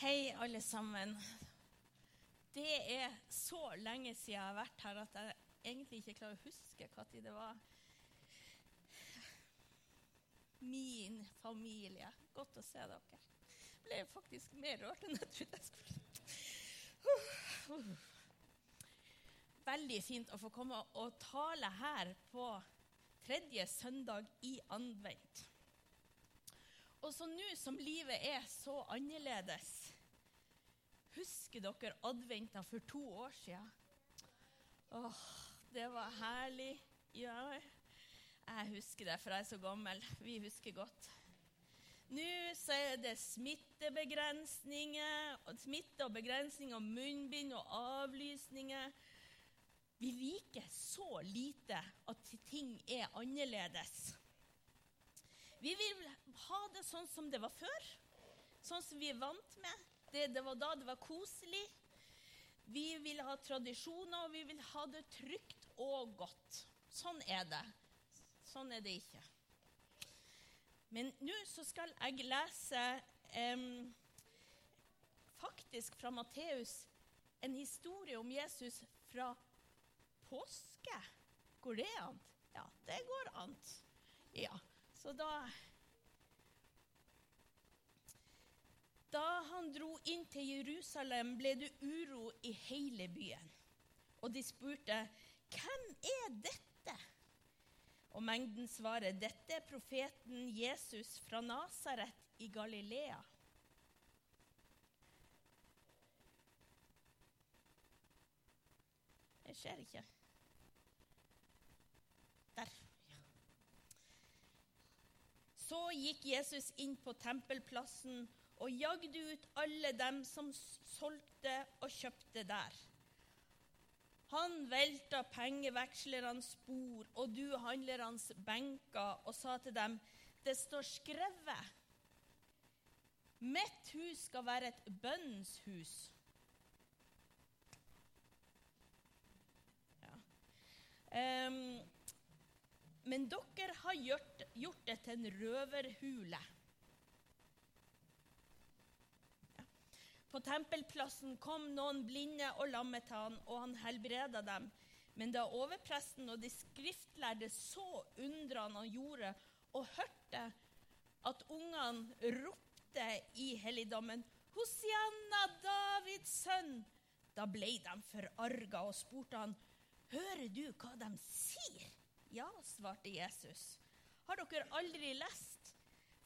Hei, alle sammen. Det er så lenge siden jeg har vært her at jeg egentlig ikke klarer å huske når det var min familie. Godt å se dere. Jeg ble faktisk mer rørt enn jeg trodde jeg skulle. Veldig fint å få komme og tale her på tredje søndag i advent. Og så nå som livet er så annerledes Husker dere adventa for to år siden? Åh, det var herlig. Ja, jeg husker det, for jeg er så gammel. Vi husker godt. Nå så er det smittebegrensninger, smitte og begrensning av munnbind og avlysninger. Vi liker så lite at ting er annerledes. Vi vil ha det sånn som det var før, sånn som vi er vant med. Det, det var da det var koselig. Vi vil ha tradisjoner, og vi vil ha det trygt og godt. Sånn er det. Sånn er det ikke. Men nå så skal jeg lese eh, faktisk fra Matteus en historie om Jesus fra påske. Går det an? Ja, det går an. Ja, så da Da han dro inn til Jerusalem, ble det uro i hele byen. Og de spurte, 'Hvem er dette?' Og mengden svarer, 'Dette er profeten Jesus fra Nasaret i Galilea'. Det skjer ikke. Der. Ja. Så gikk Jesus inn på tempelplassen og jagde ut alle dem som solgte og kjøpte der. Han velta pengevekslernes bord og du handlernes benker og sa til dem, det står skrevet, mitt hus skal være et bønnens hus. Ja. Um, men dere har gjort, gjort det til en røverhule. På tempelplassen kom noen blinde og lamme til han, og han helbreda dem. Men da overpresten og de skriftlærde så undrene han gjorde, og hørte at ungene ropte i helligdommen, Hosianna, Davids sønn, da ble de forarga og spurte han, Hører du hva de sier? Ja, svarte Jesus. Har dere aldri lest?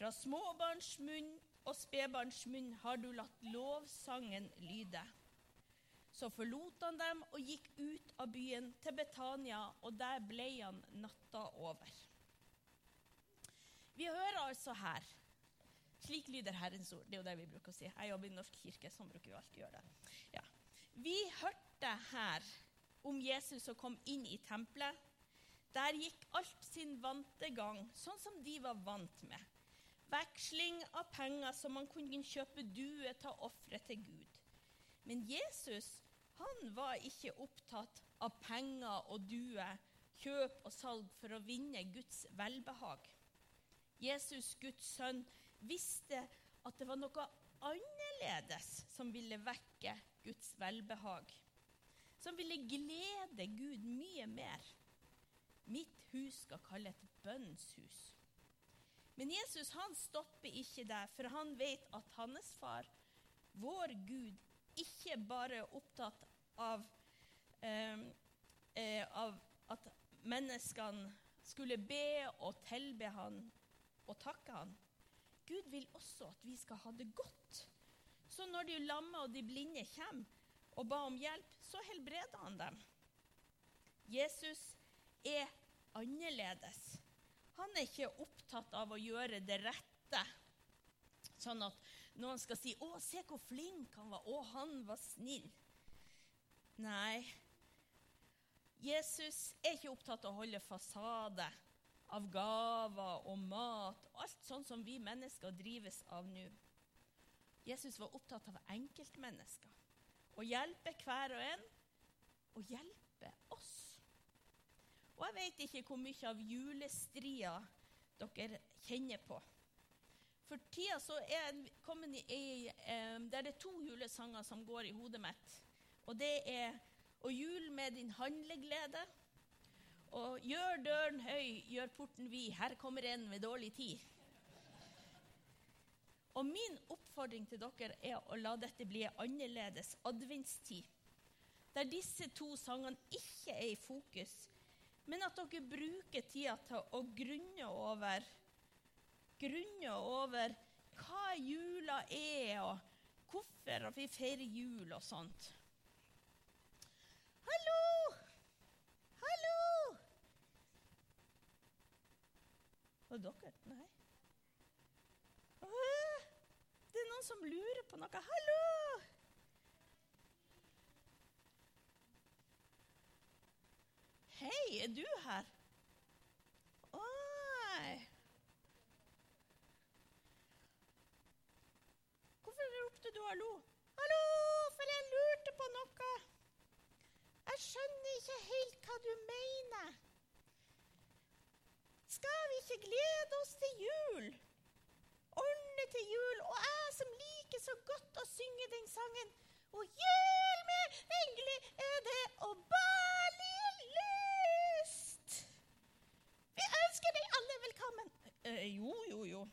Fra småbarns munn og spedbarns munn har du latt lovsangen lyde. Så forlot han dem og gikk ut av byen til Betania, og der ble han natta over. Vi hører altså her Slik lyder Herrens ord. Det er jo det vi bruker å si. Jeg jobber i Norsk kirke, sånn bruker vi alltid gjøre det. Ja. Vi hørte her om Jesus som kom inn i tempelet. Der gikk alt sin vante gang, sånn som de var vant med veksling av penger som man kunne kjøpe due til ofre til Gud. Men Jesus han var ikke opptatt av penger og due, kjøp og salg for å vinne Guds velbehag. Jesus, Guds sønn, visste at det var noe annerledes som ville vekke Guds velbehag. Som ville glede Gud mye mer. Mitt hus skal kalle et bønnshus. Men Jesus han stopper ikke der, for han vet at hans far, vår Gud, ikke bare er opptatt av, eh, eh, av at menneskene skulle be og tilbe han og takke han. Gud vil også at vi skal ha det godt. Så når de lamme og de blinde kommer og ba om hjelp, så helbreder han dem. Jesus er annerledes. Han er ikke opptatt av å gjøre det rette, sånn at noen skal si 'Å, se hvor flink han var. Å, han var snill.' Nei. Jesus er ikke opptatt av å holde fasade av gaver og mat, alt sånn som vi mennesker drives av nå. Jesus var opptatt av enkeltmennesker. Å hjelpe hver og en, og hjelpe oss. Og jeg vet ikke hvor mye av julestria dere kjenner på. For tida så er jeg kommet i eh, Der det er to julesanger som går i hodet mitt. Og det er 'Å jul med din handleglede' og 'Gjør døren høy, gjør porten vid, her kommer en med dårlig tid'. Og min oppfordring til dere er å la dette bli en annerledes adventstid. Der disse to sangene ikke er i fokus, men at dere bruker tida til å grunne over grunne over hva jula er, og hvorfor vi feirer jul og sånt. Hallo! Hallo! Var det dere? Nei. Det er noen som lurer på noe. Hallo! Hei, er du her? Oi. Hvorfor ropte du hallo? Hallo, for jeg lurte på noe. Jeg skjønner ikke helt hva du mener. Skal vi ikke glede oss til jul? Ordne til jul, og jeg som liker så godt å synge den sangen. Og jul med engler er det og barlig lyst. Vi ønsker deg alle velkommen. Eh, jo, jo, jo.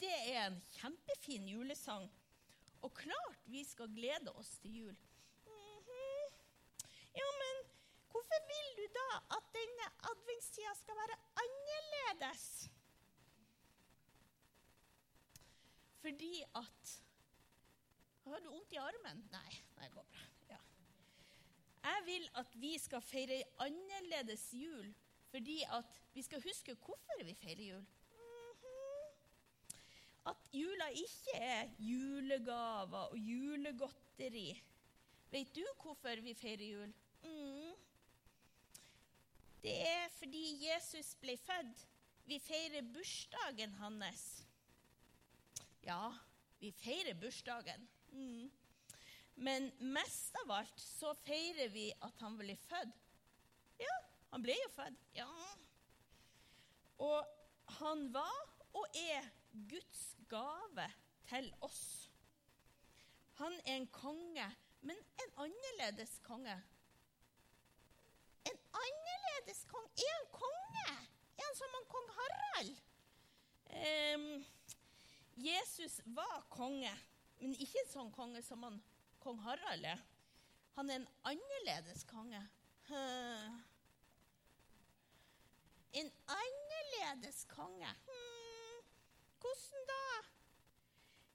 Det er en kjempefin julesang. Og klart vi skal glede oss til jul. Mhm. Ja, men hvorfor vil du da at denne adventstida skal være annerledes? Fordi at Har du vondt i armen? Nei, det går bra. Ja. Jeg vil at vi skal feire annerledes jul fordi at vi skal huske hvorfor vi feirer jul. At jula ikke er julegaver og julegodteri. Vet du hvorfor vi feirer jul? Mm. Det er fordi Jesus ble født. Vi feirer bursdagen hans. Ja, vi feirer bursdagen. Mm. Men mest av alt så feirer vi at han ble født. Ja, han ble jo født. Ja. Og han var og er Guds gave til oss. Han er en konge, men en annerledes konge. En annerledes konge? Er han konge? Er han som han kong Harald? Um, Jesus var konge, men ikke en sånn konge som han, kong Harald er. Han er en annerledes konge. Hmm. En annerledes konge. Hmm. Hvordan da?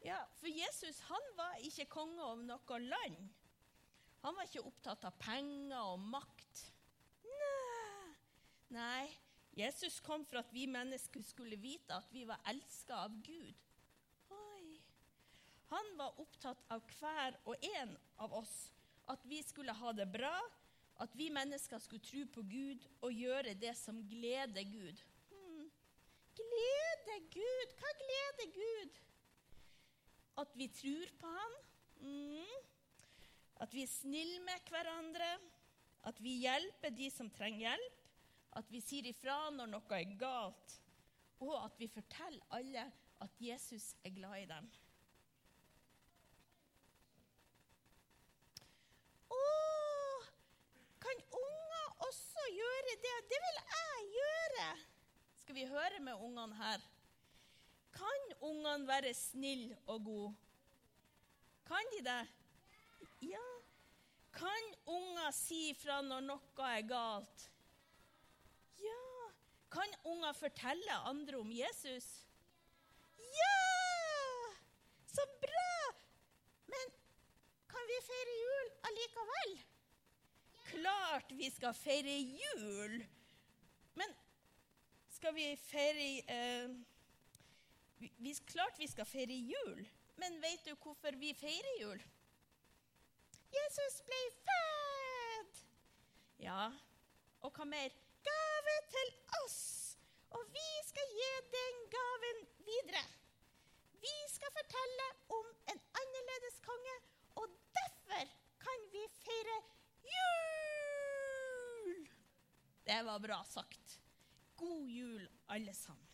Ja, For Jesus han var ikke konge over noe land. Han var ikke opptatt av penger og makt. Nei. Jesus kom for at vi mennesker skulle vite at vi var elska av Gud. Oi. Han var opptatt av hver og en av oss. At vi skulle ha det bra, at vi mennesker skulle tro på Gud og gjøre det som gleder Gud. Hmm. Glede Gud? Hva gleder Gud? At vi tror på Han. Mm. At vi er snille med hverandre. At vi hjelper de som trenger hjelp. At vi sier ifra når noe er galt. Og at vi forteller alle at Jesus er glad i dem. Å, kan unger også gjøre det? Det vil jeg gjøre. Skal vi høre med ungene her? Kan ungene være snille og gode? Kan de det? Ja. Kan unger si fra når noe er galt? Ja. Kan unger fortelle andre om Jesus? Ja! Så bra! Men kan vi feire jul allikevel? Klart vi skal feire jul. Men skal vi feire eh, vi, Klart vi skal feire jul. Men vet du hvorfor vi feirer jul? Jesus ble født! Ja, og hva mer? Gave til oss! Og vi skal gi den gaven videre. Vi skal fortelle om en annerledes konge, og derfor kan vi feire jul! Det var bra sagt. God jul, alle sammen.